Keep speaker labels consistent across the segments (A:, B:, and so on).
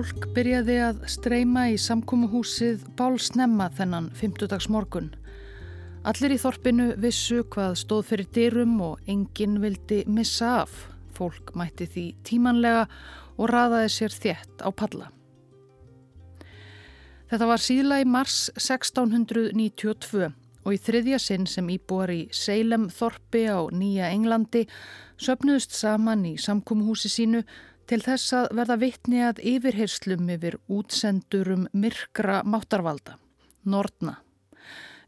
A: Fólk byrjaði að streyma í samkómuhúsið bálsnemma þennan 50 morgun. Allir í þorpinu vissu hvað stóð fyrir dyrum og enginn vildi missa af. Fólk mætti því tímanlega og raðaði sér þétt á padla. Þetta var síðla í mars 1692 og í þriðja sinn sem íbúar í Seilem þorpi á Nýja Englandi söpnuðust saman í samkómuhúsi sínu til þess að verða vitni að yfirherslum yfir útsendurum myrkra máttarvalda, Nordna.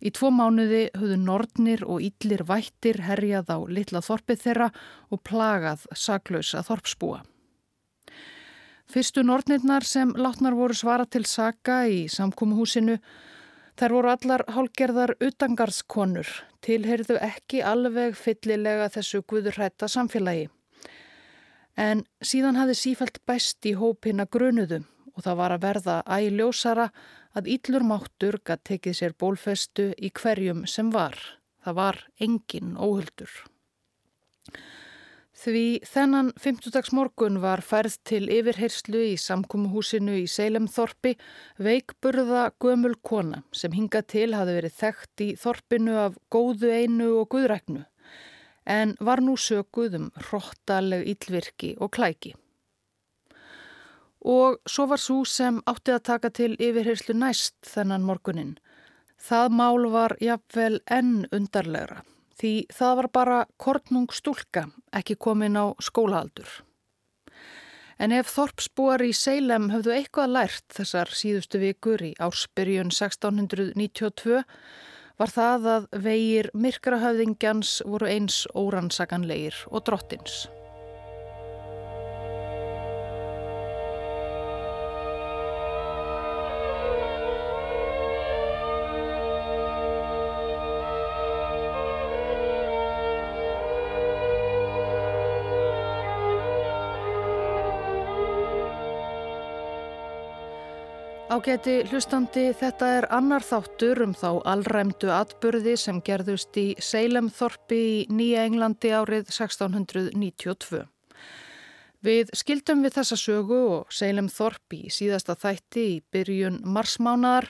A: Í tvo mánuði höfðu Nordnir og Íllir vættir herjað á litla þorpið þeirra og plagað saklausa þorpsbúa. Fyrstu Nordnirnar sem látnar voru svara til saka í samkúmuhúsinu Þær voru allar hálgerðar utangarskonur, tilheyrðu ekki alveg fyllilega þessu guðurrætta samfélagi. En síðan hafði sífælt bæst í hópina grunuðum og það var að verða ægljósara að íllur máttur gætt tekið sér bólfestu í hverjum sem var. Það var engin óhuldur. Því þennan 50. morgun var færð til yfirherslu í samkúmuhúsinu í Seilemþorpi veikburða gömul kona sem hinga til hafi verið þekkt í þorpinu af góðu einu og guðræknu en var nú söguð um hróttaleg yllvirki og klæki. Og svo var svo sem átti að taka til yfirherslu næst þennan morgunin. Það mál var jafnvel enn undarlegra því það var bara kortnung stúlka ekki komin á skólaaldur. En ef Þorpsbúar í Seilem höfðu eitthvað lært þessar síðustu vikur í ársbyrjun 1692 var það að vegir myrkrahöfðingjans voru eins óransakanleir og drottins. Ágæti hlustandi, þetta er annar þáttur um þá allræmdu atbyrði sem gerðust í Seilemþorpi í Nýja Englandi árið 1692. Við skildum við þessa sögu og Seilemþorpi í síðasta þætti í byrjun marsmánaðar.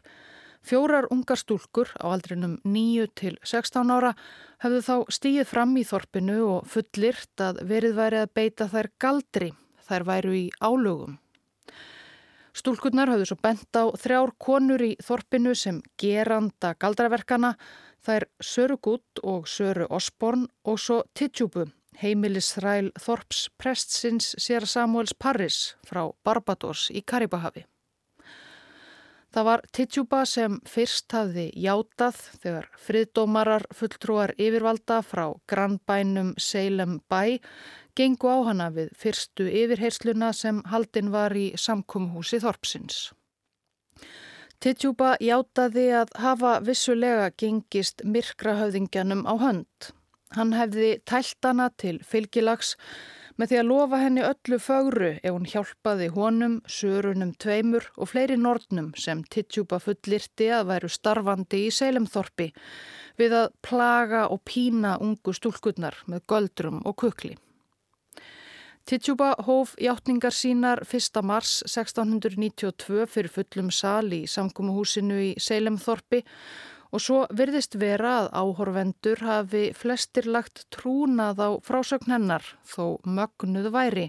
A: Fjórar ungar stúlkur á aldrinum 9 til 16 ára hafðu þá stíið fram í þorpinu og fullirt að verið væri að beita þær galdri, þær væru í álögum. Stúlkurnar hafðu svo bent á þrjár konur í þorpinu sem geranda galdraverkana, þær Söru Gutt og Söru Osborn og svo Titjúbu, heimilisræl Þorps prestsins sér Samuels Parris frá Barbados í Karibahavi. Það var Titjúba sem fyrst hafði játað þegar friðdómarar fulltrúar yfirvalda frá grannbænum Seilem bæ gengu á hana við fyrstu yfirheyrsluna sem haldin var í samkumhúsi Þorpsins. Titjúba játaði að hafa vissulega gengist myrkrahauðingjanum á hönd. Hann hefði tælt hana til fylgilags með því að lofa henni öllu fögru ef hún hjálpaði honum, sörunum tveimur og fleiri nortnum sem Titsjúpa fullirti að væru starfandi í Seilemþorpi við að plaga og pína ungu stúlkunnar með göldrum og kukli. Titsjúpa hóf hjáttningar sínar 1. mars 1692 fyrir fullum sal í samkómuhúsinu í Seilemþorpi Og svo virðist vera að áhorvendur hafi flestir lagt trúnað á frásögn hennar þó mögnuð væri.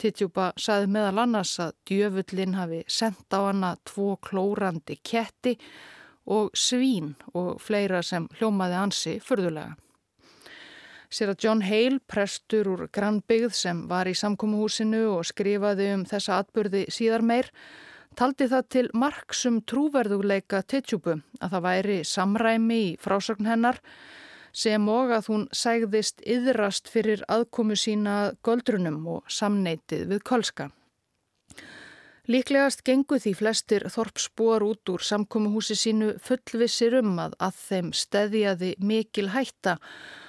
A: Tittjúpa saði meðal annars að djöfullin hafi sendt á hana tvo klórandi ketti og svín og fleira sem hljómaði ansi förðulega. Sér að John Hale, prestur úr Grannbyggð sem var í samkómuhúsinu og skrifaði um þessa atbyrði síðar meir, taldi það til marksum trúverðuleika Tetsjúbu að það væri samræmi í frásögn hennar sem og að hún sægðist yðrast fyrir aðkomu sína göldrunum og samneitið við Kolska. Líklegast gengu því flestir þorpsbúar út úr samkómuhúsi sínu fullvissir um að að þeim stæðjaði mikil hætta og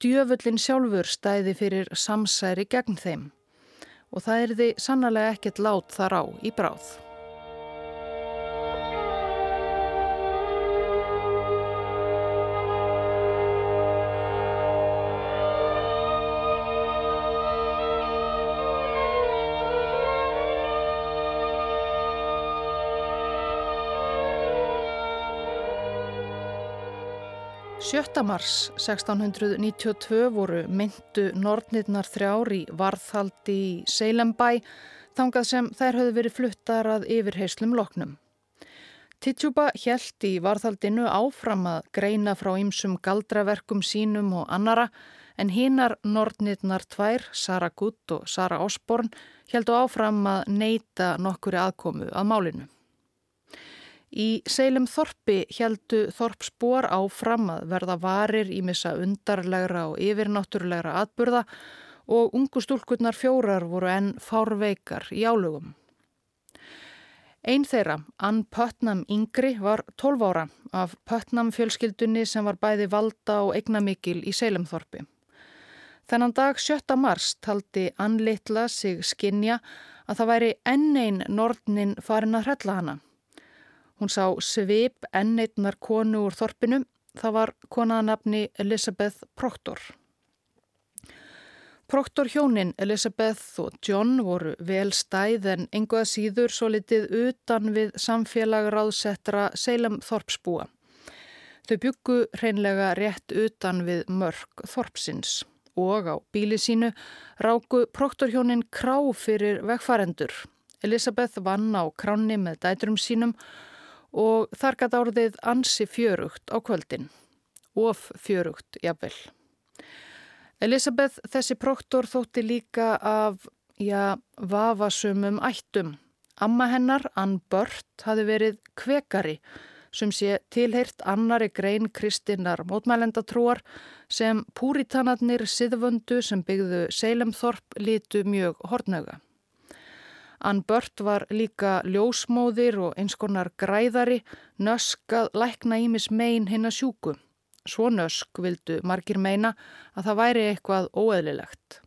A: djöfullin sjálfur stæði fyrir samsæri gegn þeim. Og það er því sannlega ekkert lát þar á í bráð. 7. mars 1692 voru myndu Nornirnar þrjár í varðhaldi í Seilembæ þangað sem þær höfðu verið fluttar að yfirheyslum loknum. Titsjúba hjælt í varðhaldinu áfram að greina frá ýmsum galdraverkum sínum og annara en hinnar Nornirnar tvær, Sara Gutt og Sara Osborn, heldu áfram að neyta nokkuri aðkomu að málinu. Í Seilum Þorpi heldu Þorpsbor áfram að verða varir í missa undarlegra og yfirnáttúrulegra atburða og ungu stúlkurnar fjórar voru enn fárveikar í álugum. Einn þeirra, Ann Pötnam Yngri, var 12 ára af Pötnam fjölskyldunni sem var bæði valda og eignamikil í Seilum Þorpi. Þennan dag 7. mars taldi Ann Littla sig skinja að það væri enn einn nortnin farin að hrella hana. Hún sá svip enneitnar konu úr þorpinu. Það var konaðanabni Elisabeth Proctor. Proctor hjónin Elisabeth og John voru vel stæð en enguða síður svo litið utan við samfélag ráðsettra Seilem Þorpsbúa. Þau byggu hreinlega rétt utan við mörg Þorpsins og á bíli sínu ráku Proctor hjónin krá fyrir vegfarendur. Elisabeth vann á kráni með dætrum sínum og þar gæti árið ansi fjörugt á kvöldin. Of fjörugt, jafnvel. Elisabeth þessi proktor þótti líka af, já, vafasumum ættum. Amma hennar, Ann Bört, hafi verið kvekari sem sé tilheirt annari grein kristinnar mótmælendatrúar sem púritanarnir siðvöndu sem byggðu Seilemþorp litu mjög hortnöga. Ann Bört var líka ljósmóðir og eins konar græðari, nösk að lækna ímis megin hinn að sjúku. Svo nösk vildu margir meina að það væri eitthvað óeðlilegt.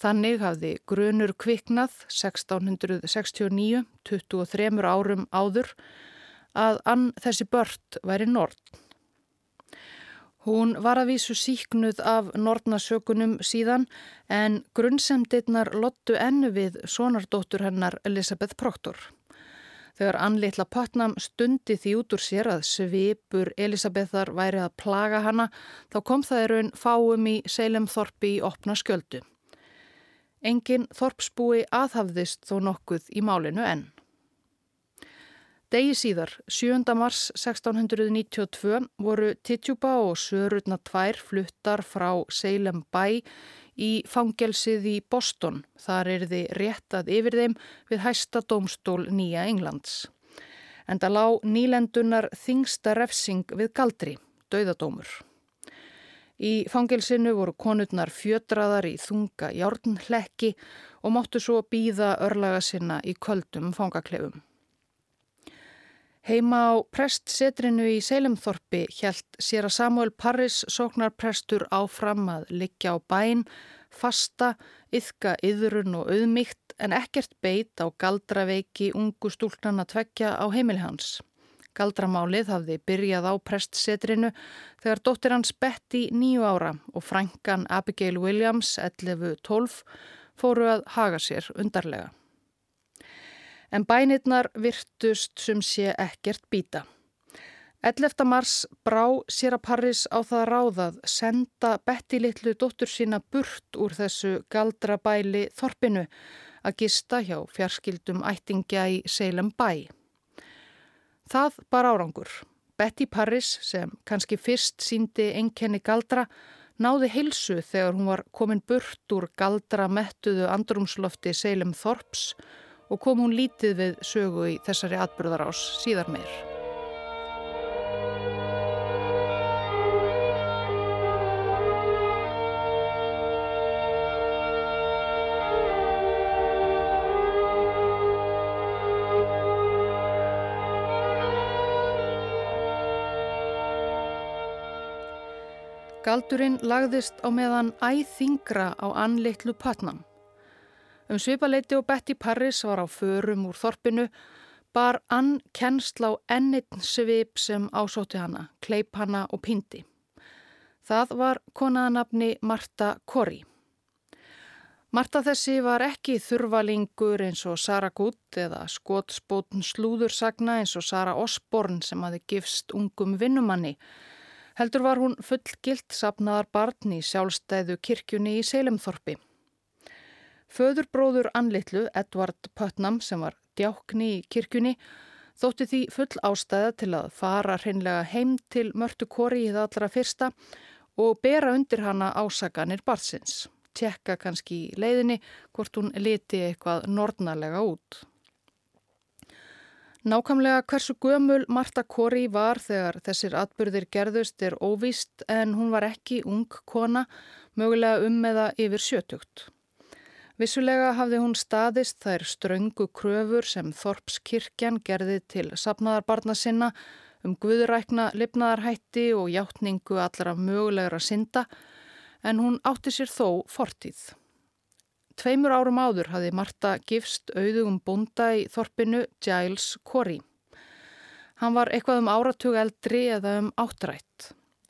A: Þannig hafði grunur kviknað 1669, 23 árum áður, að Ann þessi Bört væri nord. Hún var að vísu síknuð af nortnasökunum síðan en grunnsemdirnar lottu ennu við sonardóttur hennar Elisabeth Proctor. Þegar Ann-Litla Pötnam stundi því út úr sér að svipur Elisabethar væri að plaga hana þá kom það í raun fáum í Seilemþorpi í opna skjöldu. Engin þorpsbúi aðhafðist þó nokkuð í málinu enn. Degi síðar, 7. mars 1692, voru Titjuba og Sörurna tvær fluttar frá Seilem bæ í fangelsið í Boston. Þar er þið réttað yfir þeim við hæsta dómstól Nýja Englands. En það lág nýlendunar þingsta refsing við galdri, dauðadómur. Í fangelsinu voru konurnar fjötraðar í þunga járnhlekki og máttu svo býða örlaga sinna í köldum fangaklefum. Heima á prestsetrinu í Seilemþorpi hjælt sér að Samuel Parris sóknarprestur áfram að liggja á bæn, fasta, yðka yðrun og auðmygt en ekkert beit á galdraveiki ungu stúlnana tvekja á heimili hans. Galdramálið hafði byrjað á prestsetrinu þegar dóttir hans Betty nýju ára og frænkan Abigail Williams 11-12 fóru að haga sér undarlega en bænirnar virtust sem sé ekkert býta. 11. mars brá sér að Paris á það ráðað senda Betty litlu dóttur sína burt úr þessu galdrabæli Þorpinu að gista hjá fjarskildum ættingja í Seilem bæ. Það bar árangur. Betty Paris sem kannski fyrst síndi enkenni galdra náði heilsu þegar hún var komin burt úr galdra mettuðu andrumslofti Seilem Þorps og kom hún lítið við sögu í þessari atbyrðarás síðar meir. Galdurinn lagðist á meðan æþingra á anleitlu patnam. Um svipaleiti og Betty Parris var á förum úr þorpinu bar Ann kennsla á ennitn svip sem ásótti hana, kleip hana og pindi. Það var konaðanabni Marta Kori. Marta þessi var ekki þurvalingur eins og Sara Gutt eða skotspótn slúðursagna eins og Sara Osborn sem hafi gifst ungum vinnumanni. Heldur var hún fullgilt sapnaðar barn í sjálfstæðu kirkjunni í Seilemþorpi. Föðurbróður Anlittlu, Edvard Pötnam, sem var djákni í kirkjunni, þótti því full ástæða til að fara hreinlega heim til mörtu kori í það allra fyrsta og bera undir hana ásaganir barnsins. Tjekka kannski í leiðinni hvort hún liti eitthvað nornalega út. Nákamlega hversu gömul Marta Kori var þegar þessir atbyrðir gerðust er óvíst en hún var ekki ung kona, mögulega um eða yfir sjötugt. Vissulega hafði hún staðist þær ströngu kröfur sem Þorpskirkjan gerði til sapnaðarbarna sinna um guðrækna lifnaðarhætti og hjáttningu allra mögulegra synda en hún átti sér þó fortíð. Tveimur árum áður hafði Marta gifst auðugum búnda í þorpinu Giles Corey. Hann var eitthvað um áratug eldri eða um áttrætt.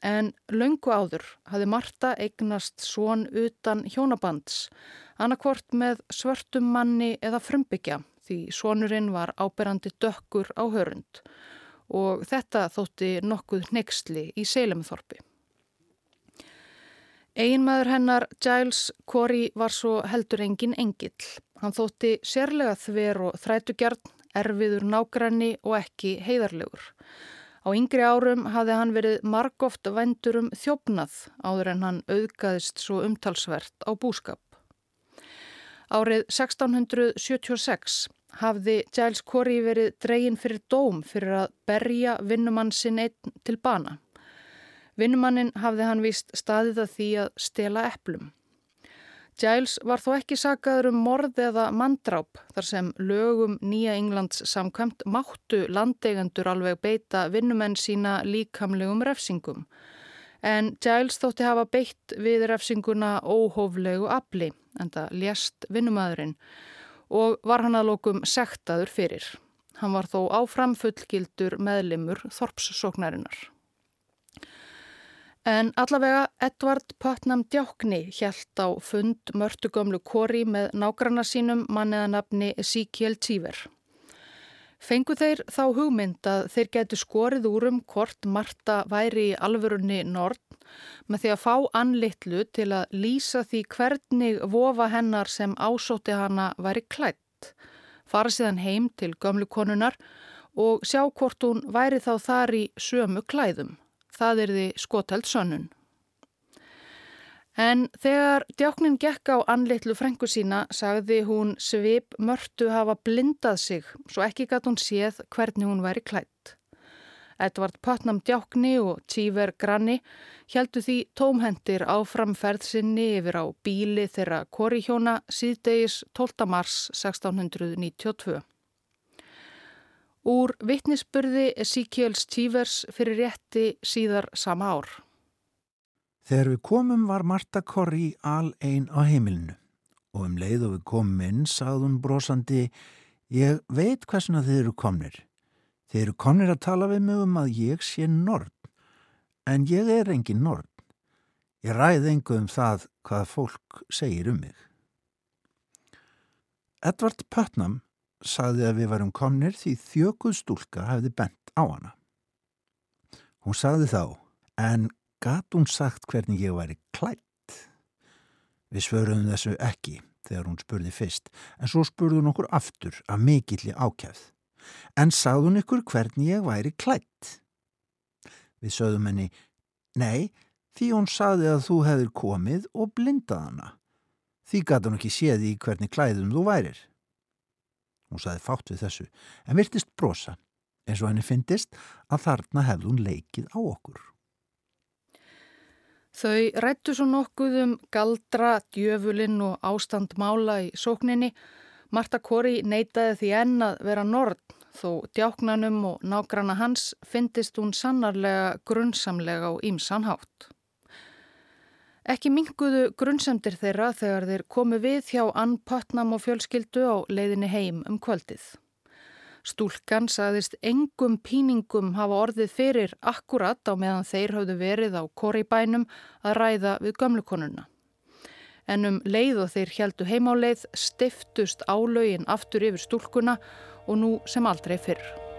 A: En laungu áður hafði Marta eignast svon utan hjónabands, annarkvort með svörtum manni eða frumbyggja því svonurinn var áberandi dökkur á hörund og þetta þótti nokkuð nexli í Seilemþorpi. Einmaður hennar, Giles Corey, var svo heldur engin engill. Hann þótti sérlega þver og þrætugjarn, erfiður nágranni og ekki heiðarlegur. Á yngri árum hafði hann verið margóft vendur um þjófnað áður en hann auðgaðist svo umtalsvert á búskap. Árið 1676 hafði Giles Corey verið dregin fyrir dóm fyrir að berja vinnumann sinn einn til bana. Vinnumannin hafði hann vist staðið að því að stela eplum. Giles var þó ekki sagaður um morð eða mandráp þar sem lögum Nýja Englands samkvæmt máttu landeigendur alveg beita vinnumenn sína líkamlegum refsingum. En Giles þótti hafa beitt við refsinguna óhóflegu afli en það lést vinnumadurinn og var hann að lókum sektaður fyrir. Hann var þó áfram fullgildur meðlimur Þorpssóknarinnar. En allavega Edvard Putnam Djákni hjælt á fund mörtugömlu kori með nágranna sínum manniðanabni Ezekiel Tíver. Fengu þeir þá hugmynd að þeir getu skorið úr um hvort Marta væri í alvörunni nord með því að fá anlittlu til að lýsa því hvernig vofa hennar sem ásóti hana væri klætt. Fara síðan heim til gömlu konunar og sjá hvort hún væri þá þar í sömu klæðum það er því skoteld sönnun. En þegar djáknin gekk á anleitlu frengu sína sagði hún svip mörtu hafa blindað sig svo ekki gæti hún séð hvernig hún væri klætt. Edvard Putnam djákni og Tíver Granni heldu því tómhendir á framferðsinni yfir á bíli þeirra korihjóna síðdegis 12. mars 1692. Úr vittnisspurði Ezekiels Chivers fyrir rétti síðar sama ár.
B: Þegar við komum var Marta Korri al einn á heimilinu og um leið og við komum inn sagði hún brosandi Ég veit hversuna þið eru komnir. Þið eru komnir að tala við mig um að ég sé nord, en ég er engin nord. Ég ræði engu um það hvað fólk segir um mig. Edvard Putnam sagði að við varum komnir því þjökuð stúlka hefði bent á hana. Hún sagði þá, en gatt hún sagt hvernig ég væri klætt? Við svöruðum þessu ekki þegar hún spurði fyrst, en svo spurði hún okkur aftur af mikilli ákjæð. En sagði hún ykkur hvernig ég væri klætt? Við sögðum henni, nei, því hún sagði að þú hefur komið og blindað hana. Því gatt hún ekki séði í hvernig klæðum þú værir. Hún saði fátt við þessu, en virtist brosa, eins og henni fyndist að þarna hefði hún leikið á okkur.
A: Þau rættu svo nokkuð um galdra, djöfulinn og ástandmála í sókninni. Marta Kori neytaði því enn að vera nord, þó djáknanum og nágrana hans fyndist hún sannarlega grunnsamlega og ímsanhátt. Ekki minguðu grunnsendir þeirra þegar þeir komu við hjá Ann Putnam og fjölskyldu á leiðinni heim um kvöldið. Stúlkan saðist engum píningum hafa orðið fyrir akkurat á meðan þeir hafðu verið á koribænum að ræða við gömlukonuna. En um leið og þeir heldu heimáleið stiftust álögin aftur yfir stúlkuna og nú sem aldrei fyrr.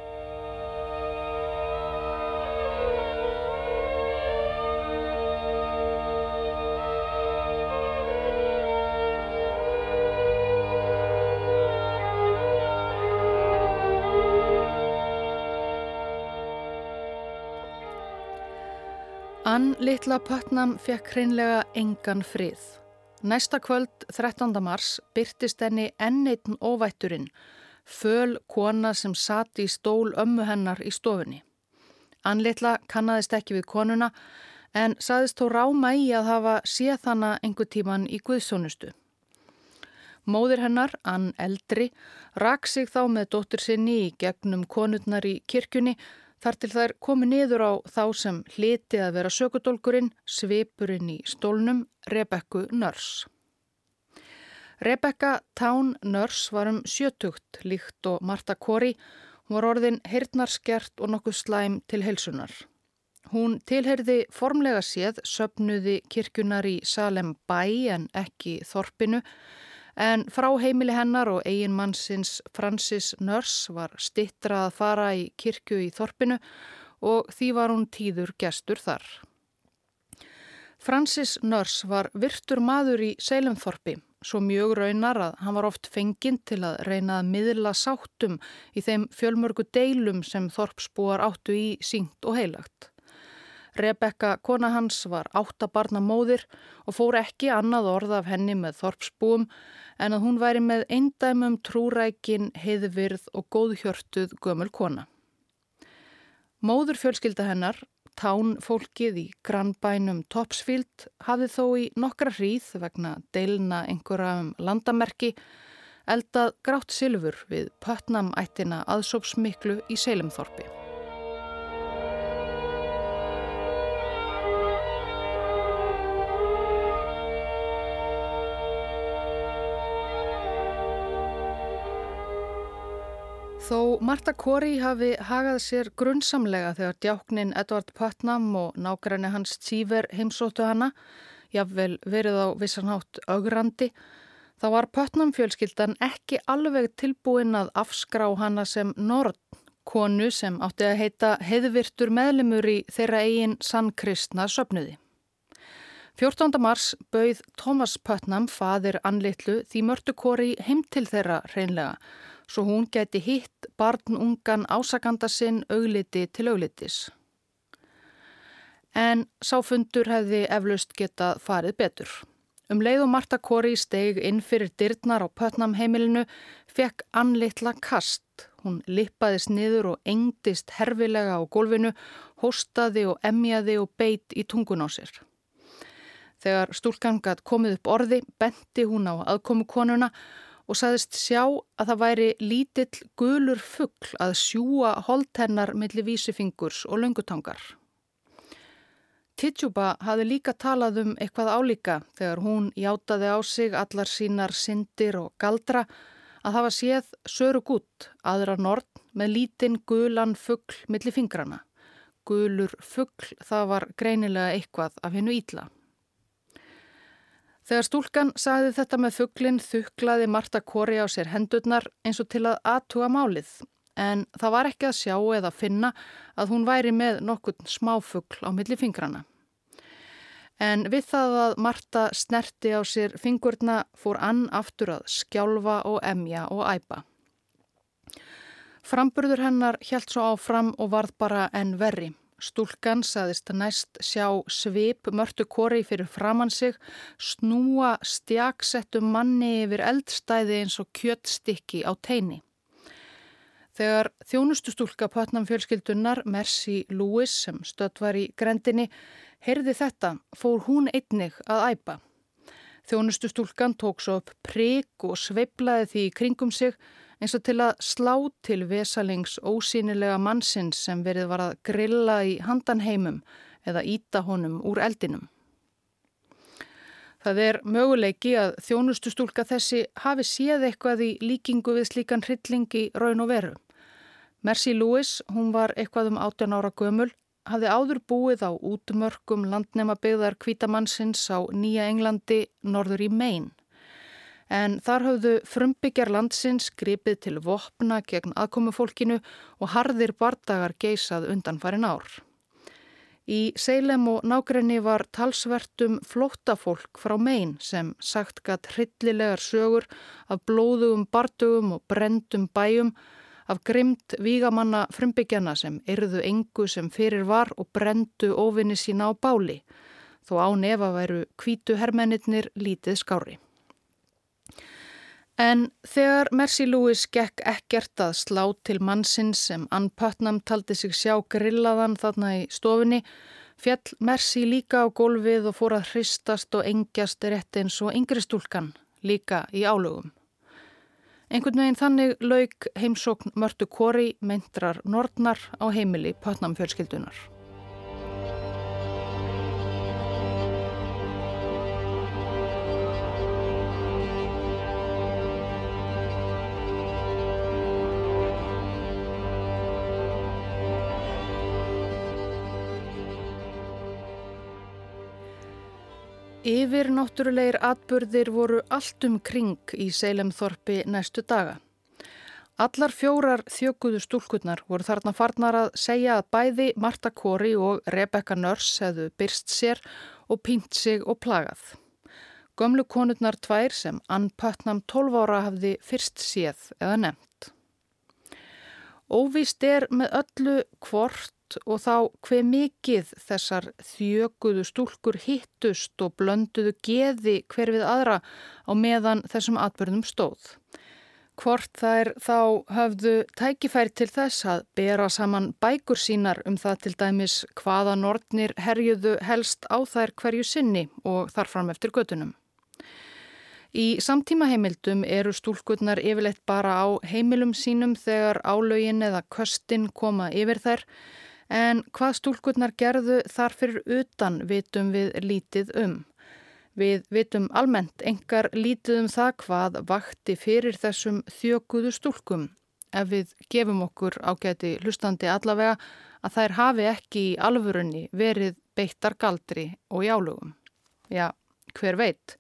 A: Littla Pötnam fekk hreinlega engan frið. Næsta kvöld 13. mars byrtist henni enneitn óvætturinn, föl kona sem sati í stól ömmu hennar í stofunni. Ann Littla kannadist ekki við konuna en saðist þó ráma í að hafa séð hana einhver tíman í Guðsónustu. Móðir hennar, Ann Eldri, rak sig þá með dóttur sinni í gegnum konurnar í kirkjunni Þar til þær komi niður á þá sem hliti að vera sökudólkurinn, svipurinn í stólnum, Rebekku Nörs. Rebekka Tán Nörs var um sjötugt líkt og Marta Kori. Hún var orðin hirtnarskert og nokkuð slæm til helsunar. Hún tilherði formlega séð söpnuði kirkjunar í Salem bæ en ekki þorpinu en frá heimili hennar og eigin mannsins Francis Nörs var stittra að fara í kirkju í Þorpinu og því var hún tíður gestur þar. Francis Nörs var virtur maður í Seilemþorpi, svo mjög raunar að hann var oft fenginn til að reyna að miðla sáttum í þeim fjölmörgu deilum sem Þorpsbúar áttu í sínt og heilagt. Rebekka, kona hans, var áttabarna móðir og fór ekki annað orð af henni með Þorpsbúum en að hún væri með eindæmum trúrækin, heiðvirð og góðhjörtuð gömul kona. Móður fjölskylda hennar, tán fólkið í grannbænum Topsfield, hafði þó í nokkra hríð vegna deilna einhverja um landamerki eldað grátt silfur við pötnamættina aðsópsmiklu í Seilimþorpi. Þó Marta Kori hafi hagað sér grunnsamlega þegar djáknin Edvard Putnam og nákvæmni hans Tíver heimsóttu hana, jáfnvel verið á vissanhátt augrandi, þá var Putnam fjölskyldan ekki alveg tilbúin að afskrá hana sem Nord, konu sem átti að heita heiðvirtur meðlemur í þeirra eigin sannkristna söpnuði. 14. mars bauð Thomas Putnam, fadir Anlittlu, því mörtu Kori heim til þeirra reynlega svo hún geti hitt barnungan ásakanda sinn augliti til auglitis. En sáfundur hefði eflaust getað farið betur. Um leið og Marta Kori steg inn fyrir dyrnar á Pötnam heimilinu fekk anlitla kast. Hún lippaðist niður og engdist herfilega á gólfinu, hóstaði og emjaði og beit í tungun á sér. Þegar stúlkan gætt komið upp orði, benti hún á aðkomu konuna og saðist sjá að það væri lítill gulur fuggl að sjúa holdhennar millir vísifingurs og löngutangar. Titsjúba hafði líka talað um eitthvað álíka þegar hún játaði á sig allar sínar syndir og galdra að hafa séð söru gút aðra nord með lítinn gulan fuggl millir fingrana. Gulur fuggl það var greinilega eitthvað af hennu ítla. Þegar stúlkan sagði þetta með fugglinn þuklaði Marta Kori á sér hendurnar eins og til að aðtuga málið en það var ekki að sjá eða finna að hún væri með nokkurn smáfuggl á milli fingrana. En við það að Marta snerti á sér fingurna fór ann aftur að skjálfa og emja og æpa. Framburður hennar helt svo áfram og varð bara enn verri. Stúlkan saðist næst sjá svip mörtu kori fyrir framann sig, snúa stjaksettu manni yfir eldstæði eins og kjöttstykki á teini. Þegar þjónustustúlka Pötnam fjölskyldunar, Mercy Lewis, sem stödd var í grendinni, heyrði þetta, fór hún einnig að æpa. Þjónustustúlkan tók svo upp prík og sveiplaði því í kringum sig, eins og til að slá til vesalings ósýnilega mannsins sem verið var að grilla í handanheimum eða íta honum úr eldinum. Það er möguleiki að þjónustustúlka þessi hafi séð eitthvað í líkingu við slíkan hrylling í raun og veru. Mercy Lewis, hún var eitthvað um 18 ára gömul, hafði áður búið á útmörkum landnema byggðar kvítamannsins á Nýja Englandi norður í Maine en þar hafðu frumbyggjar landsins gripið til vopna gegn aðkomufólkinu og harðir bardagar geysað undan farin ár. Í Seilem og nákrenni var talsvertum flóttafólk frá megin sem sagt gatt hryllilegar sögur af blóðugum bardugum og brendum bæjum af grymt vígamanna frumbyggjana sem erðu engu sem fyrir var og brendu óvinni sína á báli, þó á nefa væru kvítu hermennir lítið skári. En þegar Mercy Lewis gekk ekkert að slá til mannsins sem Ann Putnam taldi sig sjá grillaðan þarna í stofunni, fjall Mercy líka á gólfið og fór að hristast og engjast rétt eins og yngri stúlkan, líka í álögum. Einhvern veginn þannig lauk heimsókn Mörtu Kori meintrar Nordnar á heimili Putnam fjölskyldunar. Yfir náttúrulegir atburðir voru allt um kring í Seilemþorpi næstu daga. Allar fjórar þjökuðu stúlkunnar voru þarna farnar að segja að bæði Marta Kori og Rebecca Nurse hefðu byrst sér og pínt sig og plagað. Gömlu konurnar tvær sem Ann Putnam 12 ára hafði fyrst séð eða nefnt. Óvist er með öllu hvort og þá hver mikið þessar þjöguðu stúlkur hittust og blönduðu geði hver við aðra á meðan þessum atbyrðum stóð. Hvort þær þá höfðu tækifæri til þess að bera saman bækur sínar um það til dæmis hvaða nortnir herjuðu helst á þær hverju sinni og þarfram eftir gödunum. Í samtíma heimildum eru stúlkurnar yfirleitt bara á heimilum sínum þegar álögin eða köstin koma yfir þær En hvað stúlkurnar gerðu þar fyrir utan vitum við lítið um. Við vitum almennt engar lítið um það hvað vakti fyrir þessum þjökuðu stúlkum. Ef við gefum okkur ágæti hlustandi allavega að þær hafi ekki í alvörunni verið beittar galdri og jálugum. Já, hver veit.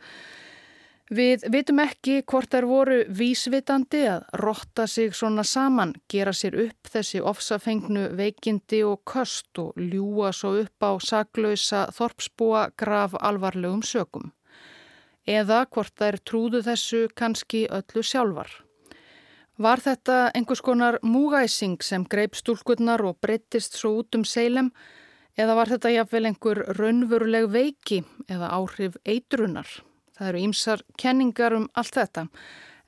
A: Við vitum ekki hvort þær voru vísvitandi að rotta sig svona saman, gera sér upp þessi ofsafengnu veikindi og köst og ljúa svo upp á saglausa þorpsbúa graf alvarlegum sökum. Eða hvort þær trúðu þessu kannski öllu sjálfar. Var þetta einhvers konar múgæsing sem greip stúlkunnar og breyttist svo út um seilem eða var þetta jáfnvel einhver raunveruleg veiki eða áhrif eitrunar? Það eru ímsar kenningar um allt þetta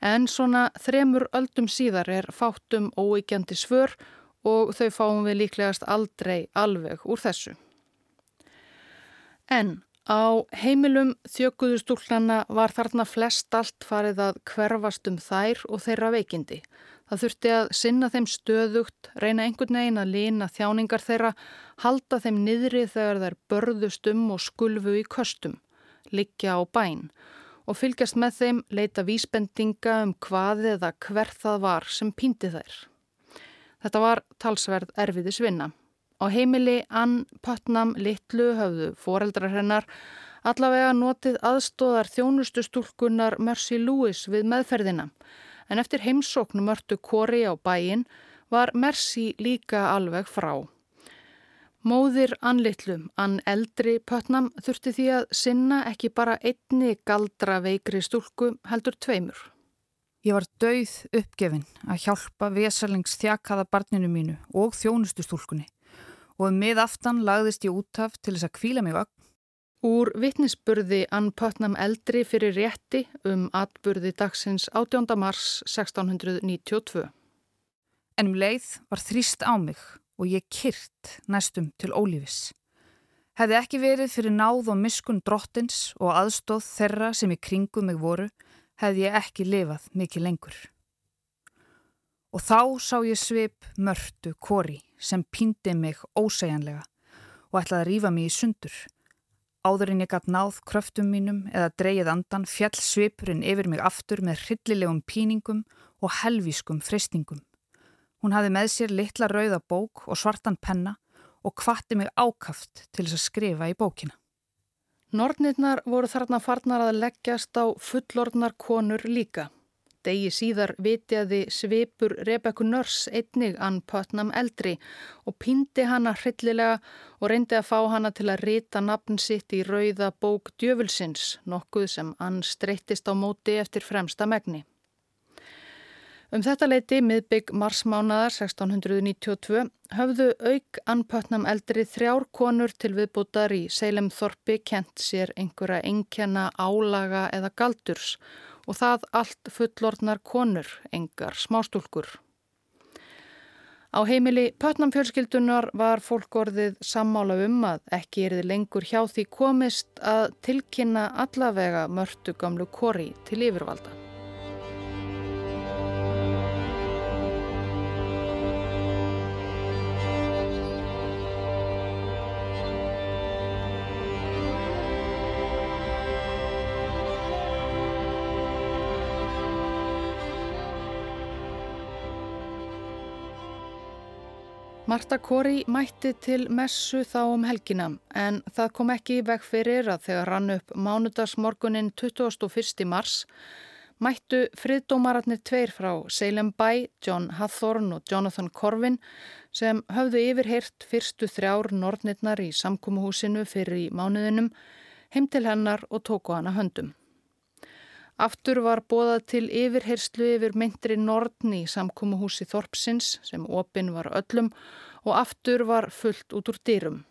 A: en svona þremur öldum síðar er fátum óeikjandi svör og þau fáum við líklegast aldrei alveg úr þessu. En á heimilum þjökuðu stúlnana var þarna flest allt farið að hverfast um þær og þeirra veikindi. Það þurfti að sinna þeim stöðugt, reyna einhvern veginn að lína þjáningar þeirra, halda þeim niðri þegar þær börðust um og skulfu í köstum liggja á bæn og fylgjast með þeim leita vísbendinga um hvað eða hver það var sem pýndi þær. Þetta var talsverð erfiðis vinna. Á heimili Ann Putnam Littlu höfðu foreldrar hennar allavega notið aðstóðar þjónustu stúlkunar Mercy Lewis við meðferðina en eftir heimsóknum örtu kori á bæin var Mercy líka alveg frá. Móðir Annlittlum, Ann Eldri Pötnam þurfti því að sinna ekki bara einni galdra veikri stúlku heldur tveimur.
C: Ég var dauð uppgefin að hjálpa vesalings þjakaða barninu mínu og þjónustu stúlkunni og um mið aftan lagðist ég útaf til þess að kvíla mig ögn.
A: Úr vittnisspurði Ann Pötnam Eldri fyrir rétti um atburði dagsins 18. mars 1692.
C: En um leið var þrýst á mig og ég kyrt næstum til ólífis. Hefði ekki verið fyrir náð og miskun drottins og aðstóð þeirra sem í kringum mig voru, hefði ég ekki lifað mikið lengur. Og þá sá ég svip mörtu kori sem píndi mig ósegjanlega og ætlaði að rýfa mig í sundur. Áður en ég gatt náð kröftum mínum eða dreyið andan fjall svipurinn yfir mig aftur með hryllilegum píningum og helvískum freystingum. Hún hafi með sér litla rauða bók og svartan penna og kvatti mig ákaft til þess að skrifa í bókina.
A: Nornirnar voru þarna farnar að leggjast á fullorðnar konur líka. Degi síðar vitjaði svipur Rebekku Nörs einnig Ann Putnam eldri og pýndi hana hryllilega og reyndi að fá hana til að rita nafn sitt í rauða bók djöfulsins, nokkuð sem Ann streyttist á móti eftir fremsta megni. Um þetta leiti miðbygg marsmánaðar 1692 höfðu auk anpötnam eldri þrjár konur til viðbútar í Seilem Þorpi kent sér einhverja engjana álaga eða galdurs og það allt fullordnar konur, engar smástúlkur. Á heimili pötnamfjölskyldunar var fólk orðið sammála um að ekki er þið lengur hjá því komist að tilkynna allavega mörtu gamlu kori til yfirvalda. Marta Kori mætti til messu þá um helgina en það kom ekki í veg fyrir að þegar rann upp mánudagsmorgunin 21. mars mættu friðdómararnir tveir frá Salem Bay, John Hathorne og Jonathan Corvin sem höfðu yfirheirt fyrstu þrjár nortnirnar í samkúmuhúsinu fyrir í mánuðinum heim til hennar og tóku hana höndum. Aftur var bóðað til yfirherslu yfir myndri Nordn í samkómuhúsi Þorpsins sem opinn var öllum og aftur var fullt út úr dýrum.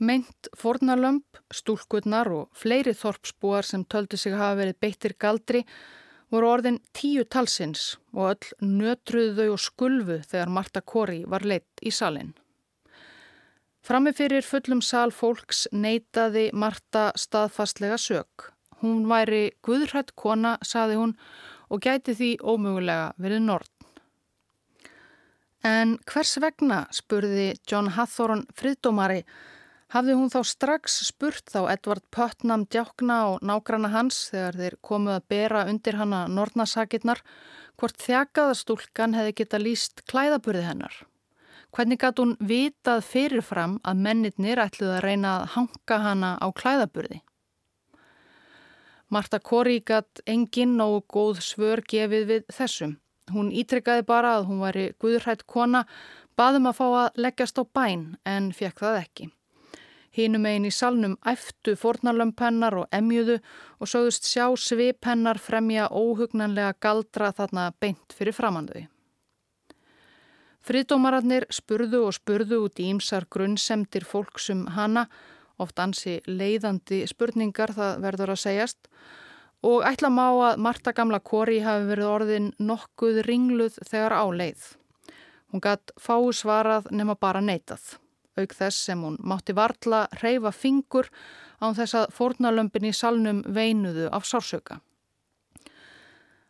A: Mynd fornalömp, stúlkunnar og fleiri þorpsbúar sem töldu sig hafa verið beittir galdri voru orðin tíu talsins og öll nötruðu og skulfu þegar Marta Kori var leitt í salin. Framifyrir fullum sal fólks neytaði Marta staðfastlega sög. Hún væri guðrætt kona, saði hún, og gæti því ómögulega verið nortn. En hvers vegna, spurði John Hathorn friðdómari, hafði hún þá strax spurt þá Edvard Pöttnam djákna og nágrana hans þegar þeir komuð að bera undir hana nortnasakirnar, hvort þjakaðastúlkan hefði geta líst klæðaburði hennar. Hvernig gæti hún vitað fyrirfram að mennitnir ætluð að reyna að hanga hana á klæðaburði? Marta Kori gatt enginn og góð svör gefið við þessum. Hún ítrekkaði bara að hún væri guðrætt kona, baðum að fá að leggjast á bæn en fekk það ekki. Hínum einn í salnum æftu fornalömpennar og emjuðu og sögðust sjá svipennar fremja óhugnanlega galdra þarna beint fyrir framandöði. Friðdómararnir spurðu og spurðu út í ýmsar grunnsemdir fólksum hana oft ansi leiðandi spurningar það verður að segjast og ætla má að Marta gamla Kori hafi verið orðin nokkuð ringluð þegar á leið. Hún gatt fáu svarað nema bara neitað. Auk þess sem hún mátti varla reyfa fingur án þess að fórnalömpin í salnum veinuðu af sársöka.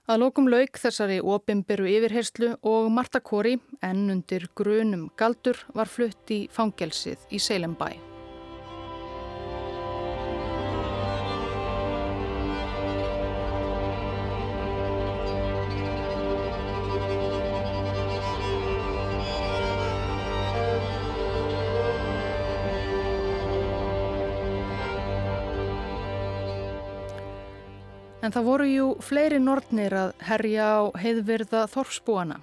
A: Að lókum lauk þessari óbimberu yfirherslu og Marta Kori, enn undir grunum galdur, var flutt í fangelsið í Seilembæ. En það voru jú fleiri nortnir að herja á heiðvirða þorfsbúana.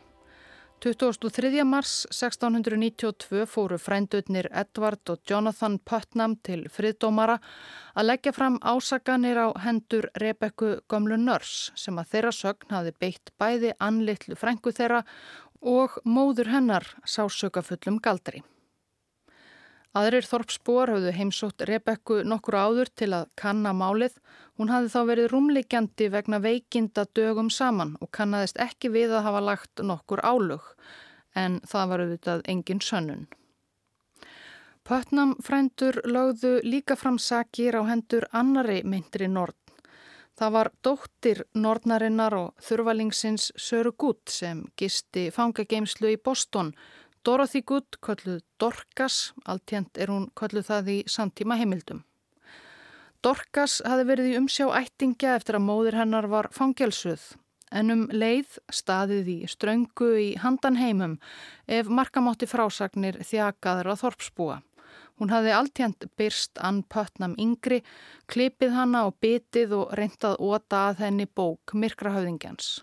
A: 23. mars 1692 fóru frændutnir Edvard og Jonathan Putnam til friðdómara að leggja fram ásaganir á hendur Rebekku Gömlu Nörs sem að þeirra sögn hafi beitt bæði anlittlu frængu þeirra og móður hennar sásökafullum galdri. Aðrir þorpsbúar hafðu heimsótt Rebekku nokkur áður til að kanna málið. Hún hafði þá verið rúmlikjandi vegna veikinda dögum saman og kannadist ekki við að hafa lagt nokkur álug en það var auðvitað engin sönnun. Pötnam frændur lögðu líka fram sakir á hendur annari myndri Nord. Það var dóttir Nordnarinnar og þurvalingsins Söru Gutt sem gisti fangageimslu í Boston Dorothy Good, kölluð Dorcas, alltjent er hún kölluð það í samtíma heimildum. Dorcas hafi verið í umsjá ættingja eftir að móðir hennar var fangelsuð, en um leið staðið í ströngu í handan heimum ef markamátti frásagnir þjakaður að þorpsbúa. Hún hafi alltjent byrst ann pötnam yngri, klipið hanna og bitið og reyndað óta að henni bók Myrkrahauðingjans.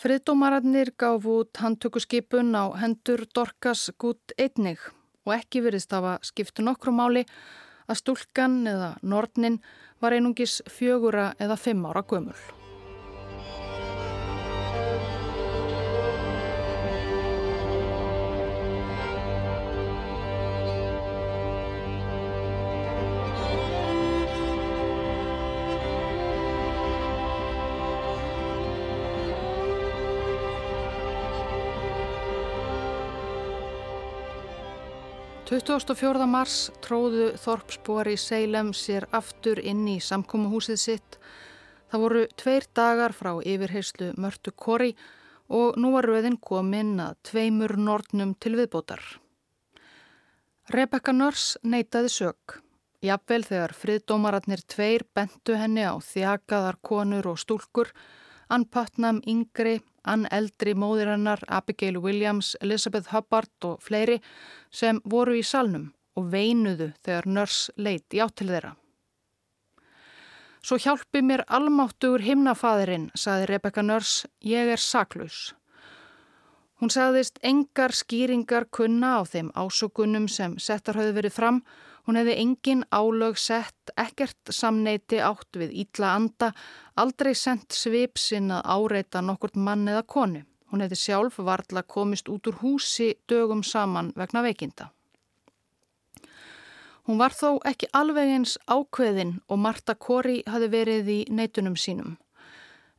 A: Friðdómararnir gaf út handtökuskipun á hendur Dorkas gút einnig og ekki verist hafa skiptu nokkru máli að stúlkan eða nortnin var einungis fjögura eða fimm ára gömul. 24. mars tróðu Þorpsbúar í Seilem sér aftur inn í samkómuhúsið sitt. Það voru tveir dagar frá yfirheyslu Mörtu Kori og nú var rauðin komin að tveimur nortnum til viðbótar. Rebecca Nörs neytaði sög. Jafnvel þegar friðdómaratnir tveir bentu henni á þjakaðar konur og stúlkur, Ann Putnam yngri, Ann eldri móðir hennar, Abigail Williams, Elizabeth Hubbard og fleiri sem voru í salnum og veinuðu þegar Nörs leiti átt til þeirra. Svo hjálpi mér almáttugur himnafaðurinn, saði Rebecca Nörs, ég er saklaus. Hún sagðist engar skýringar kunna á þeim ásökunum sem settar hafði verið fram. Hún hefði engin álög sett, ekkert samneiti átt við ítla anda, aldrei sendt svipsinn að áreita nokkurt mann eða konu. Hún hefði sjálf varðla komist út úr húsi dögum saman vegna veikinda. Hún var þó ekki alveg eins ákveðin og Marta Kori hafi verið í neitunum sínum.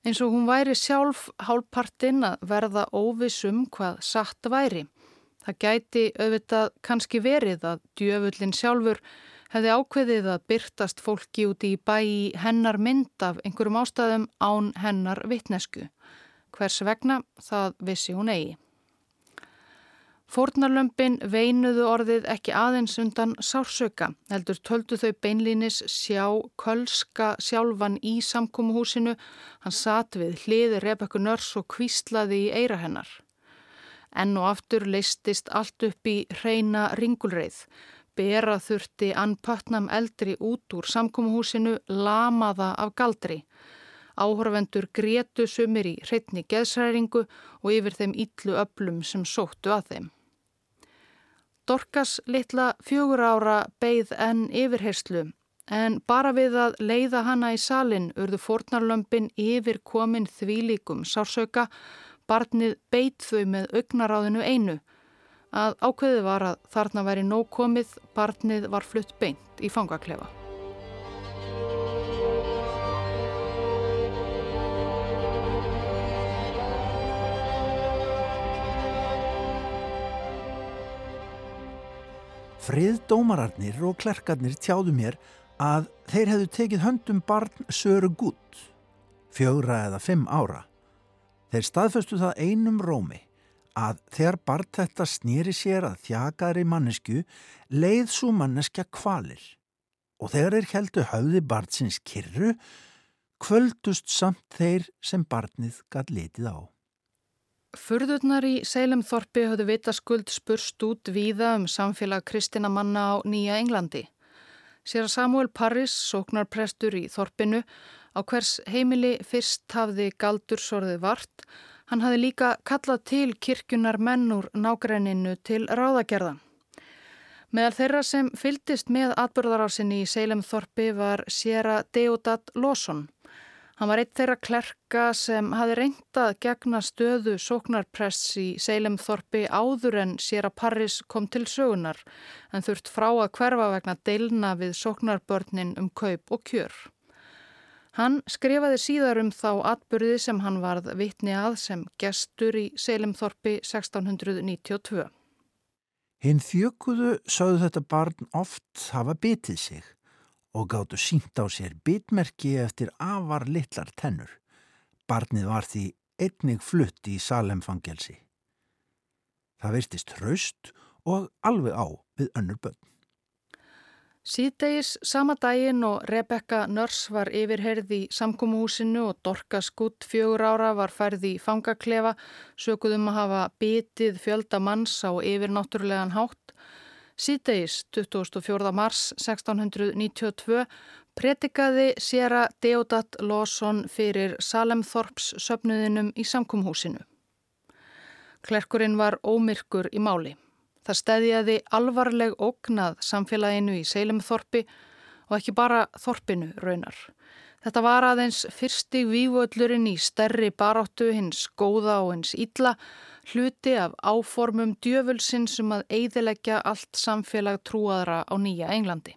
A: Eins og hún væri sjálf hálfpartinn að verða óvisum hvað satt væri. Það gæti auðvitað kannski verið að djöfullin sjálfur hefði ákveðið að byrtast fólki úti í bæ í hennar mynd af einhverjum ástæðum án hennar vittnesku. Hvers vegna það vissi hún eigi. Fórnarlömpin veinuðu orðið ekki aðeins undan sársöka, heldur töldu þau beinlínis sjá kölska sjálfan í samkómuhúsinu, hann satt við hliði Rebekku Nörs og kvíslaði í eira hennar. Enn og aftur leistist allt upp í reyna ringulreið, bera þurfti Ann Pötnam eldri út úr samkómuhúsinu, lamaða af galdri. Áhorfendur grétu sumir í hreitni geðsræringu og yfir þeim ítlu öblum sem sóttu að þeim. Dorkas litla fjögur ára beigð enn yfirherslu en bara við að leiða hana í salin urðu fornarlömpin yfir komin þvílíkum sársauka, barnið beit þau með augnaráðinu einu. Að ákveði var að þarna væri nóg komið, barnið var flutt beint í fangaklefa.
B: Friðdómararnir og klerkarnir tjáðu mér að þeir hefðu tekið höndum barn Söru Gutt, fjögra eða fimm ára. Þeir staðföstu það einum rómi að þegar barn þetta snýri sér að þjakaðri mannesku leið svo manneskja kvalir og þegar þeir heldu höfði barnsins kyrru kvöldust samt þeir sem barnið gæt litið á.
A: Furðurnar í Seilemþorpi höfðu vitaskuld spurst út víða um samfélag kristina manna á Nýja Englandi. Sér að Samuel Parris, sóknarprestur í Þorpinu, á hvers heimili fyrst hafði galdur sorðið vart, hann hafði líka kallað til kirkjunar mennur nágræninu til ráðagerða. Meðal þeirra sem fyldist með atbyrðarásinni í Seilemþorpi var Sera Deodat Lawson, Hann var eitt þeirra klerka sem hafi reyndað gegna stöðu sóknarpress í Seilemþorpi áður en að Parris kom til sögunar en þurft frá að hverfa vegna deilna við sóknarbörnin um kaup og kjör. Hann skrifaði síðar um þá atbyrði sem hann varð vitni að sem gestur í Seilemþorpi 1692.
B: Hinn þjökuðu sögðu þetta barn oft hafa bitið sig og gáttu sínt á sér bitmerki eftir afar litlar tennur. Barnið var því einnig flutt í Salemfangelsi. Það veistist hraust og alveg á við önnur börn.
A: Síðdegis sama daginn og Rebecca Nörs var yfirherði í samkómuhúsinu og Dorka Skutt fjögur ára var færði í fangaklefa, sökuðum að hafa bitið fjölda manns á yfirnáttúrulegan hátt Síðdeis 24. mars 1692 pretikaði séra Deodat Lawson fyrir Salemþorps söpnuðinum í samkumhúsinu. Klerkurinn var ómyrkur í máli. Það stæðjaði alvarleg ógnað samfélaginu í Seilemþorpi og ekki bara Þorpinu raunar. Þetta var aðeins fyrsti vývöldurinn í stærri baráttu hins góða og hins ítla hluti af áformum djöfulsinn sem að eiðilegja allt samfélag trúaðra á nýja Englandi.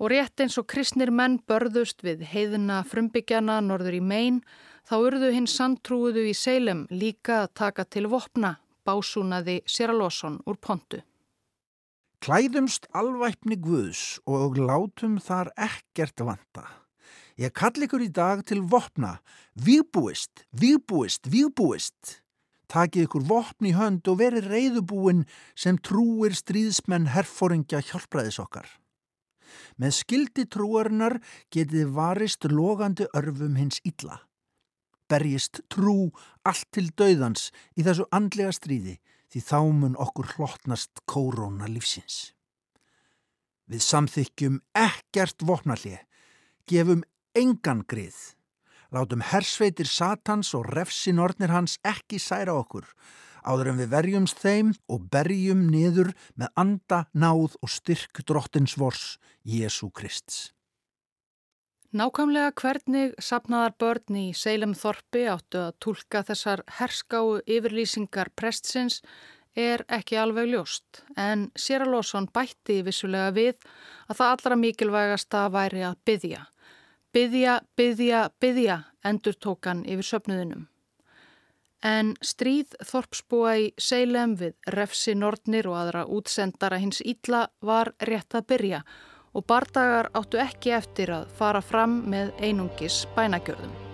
A: Og rétt eins og kristnir menn börðust við heiðina frumbyggjana norður í megin, þá urðu hinn sandtrúuðu í Seilem líka að taka til vopna, básúnaði Sera Lawson úr pontu.
B: Klæðumst alvæpni Guðs og látum þar ekkert vanta. Ég kall ykkur í dag til vopna. Vígbúist, vígbúist, vígbúist. Takið ykkur vopn í hönd og verið reyðubúin sem trúir stríðsmenn herfóringja hjálpraðis okkar. Með skildi trúarinnar getið varist logandi örfum hins illa. Berjist trú allt til dauðans í þessu andlega stríði því þá mun okkur hlottnast kóróna lífsins. Við samþykjum ekkert vopnallið, gefum engan grið. Látum hersveitir Satans og refsinornir hans ekki særa okkur, áður en við verjumst þeim og berjum niður með anda, náð og styrk drottins vors, Jésu Krist.
A: Nákvæmlega hvernig sapnaðar börn í Seilem Þorpi áttu að tólka þessar herskáu yfirlýsingar prestsins er ekki alveg ljóst en Sera Lawson bætti vissulega við að það allra mikilvægasta væri að byðja. Byðja, byðja, byðja endur tókan yfir söpnuðinum. En stríð Þorpsbúa í Seilem við refsi Nordnir og aðra útsendara hins ítla var rétt að byrja og bardagar áttu ekki eftir að fara fram með einungis bænagjörðum.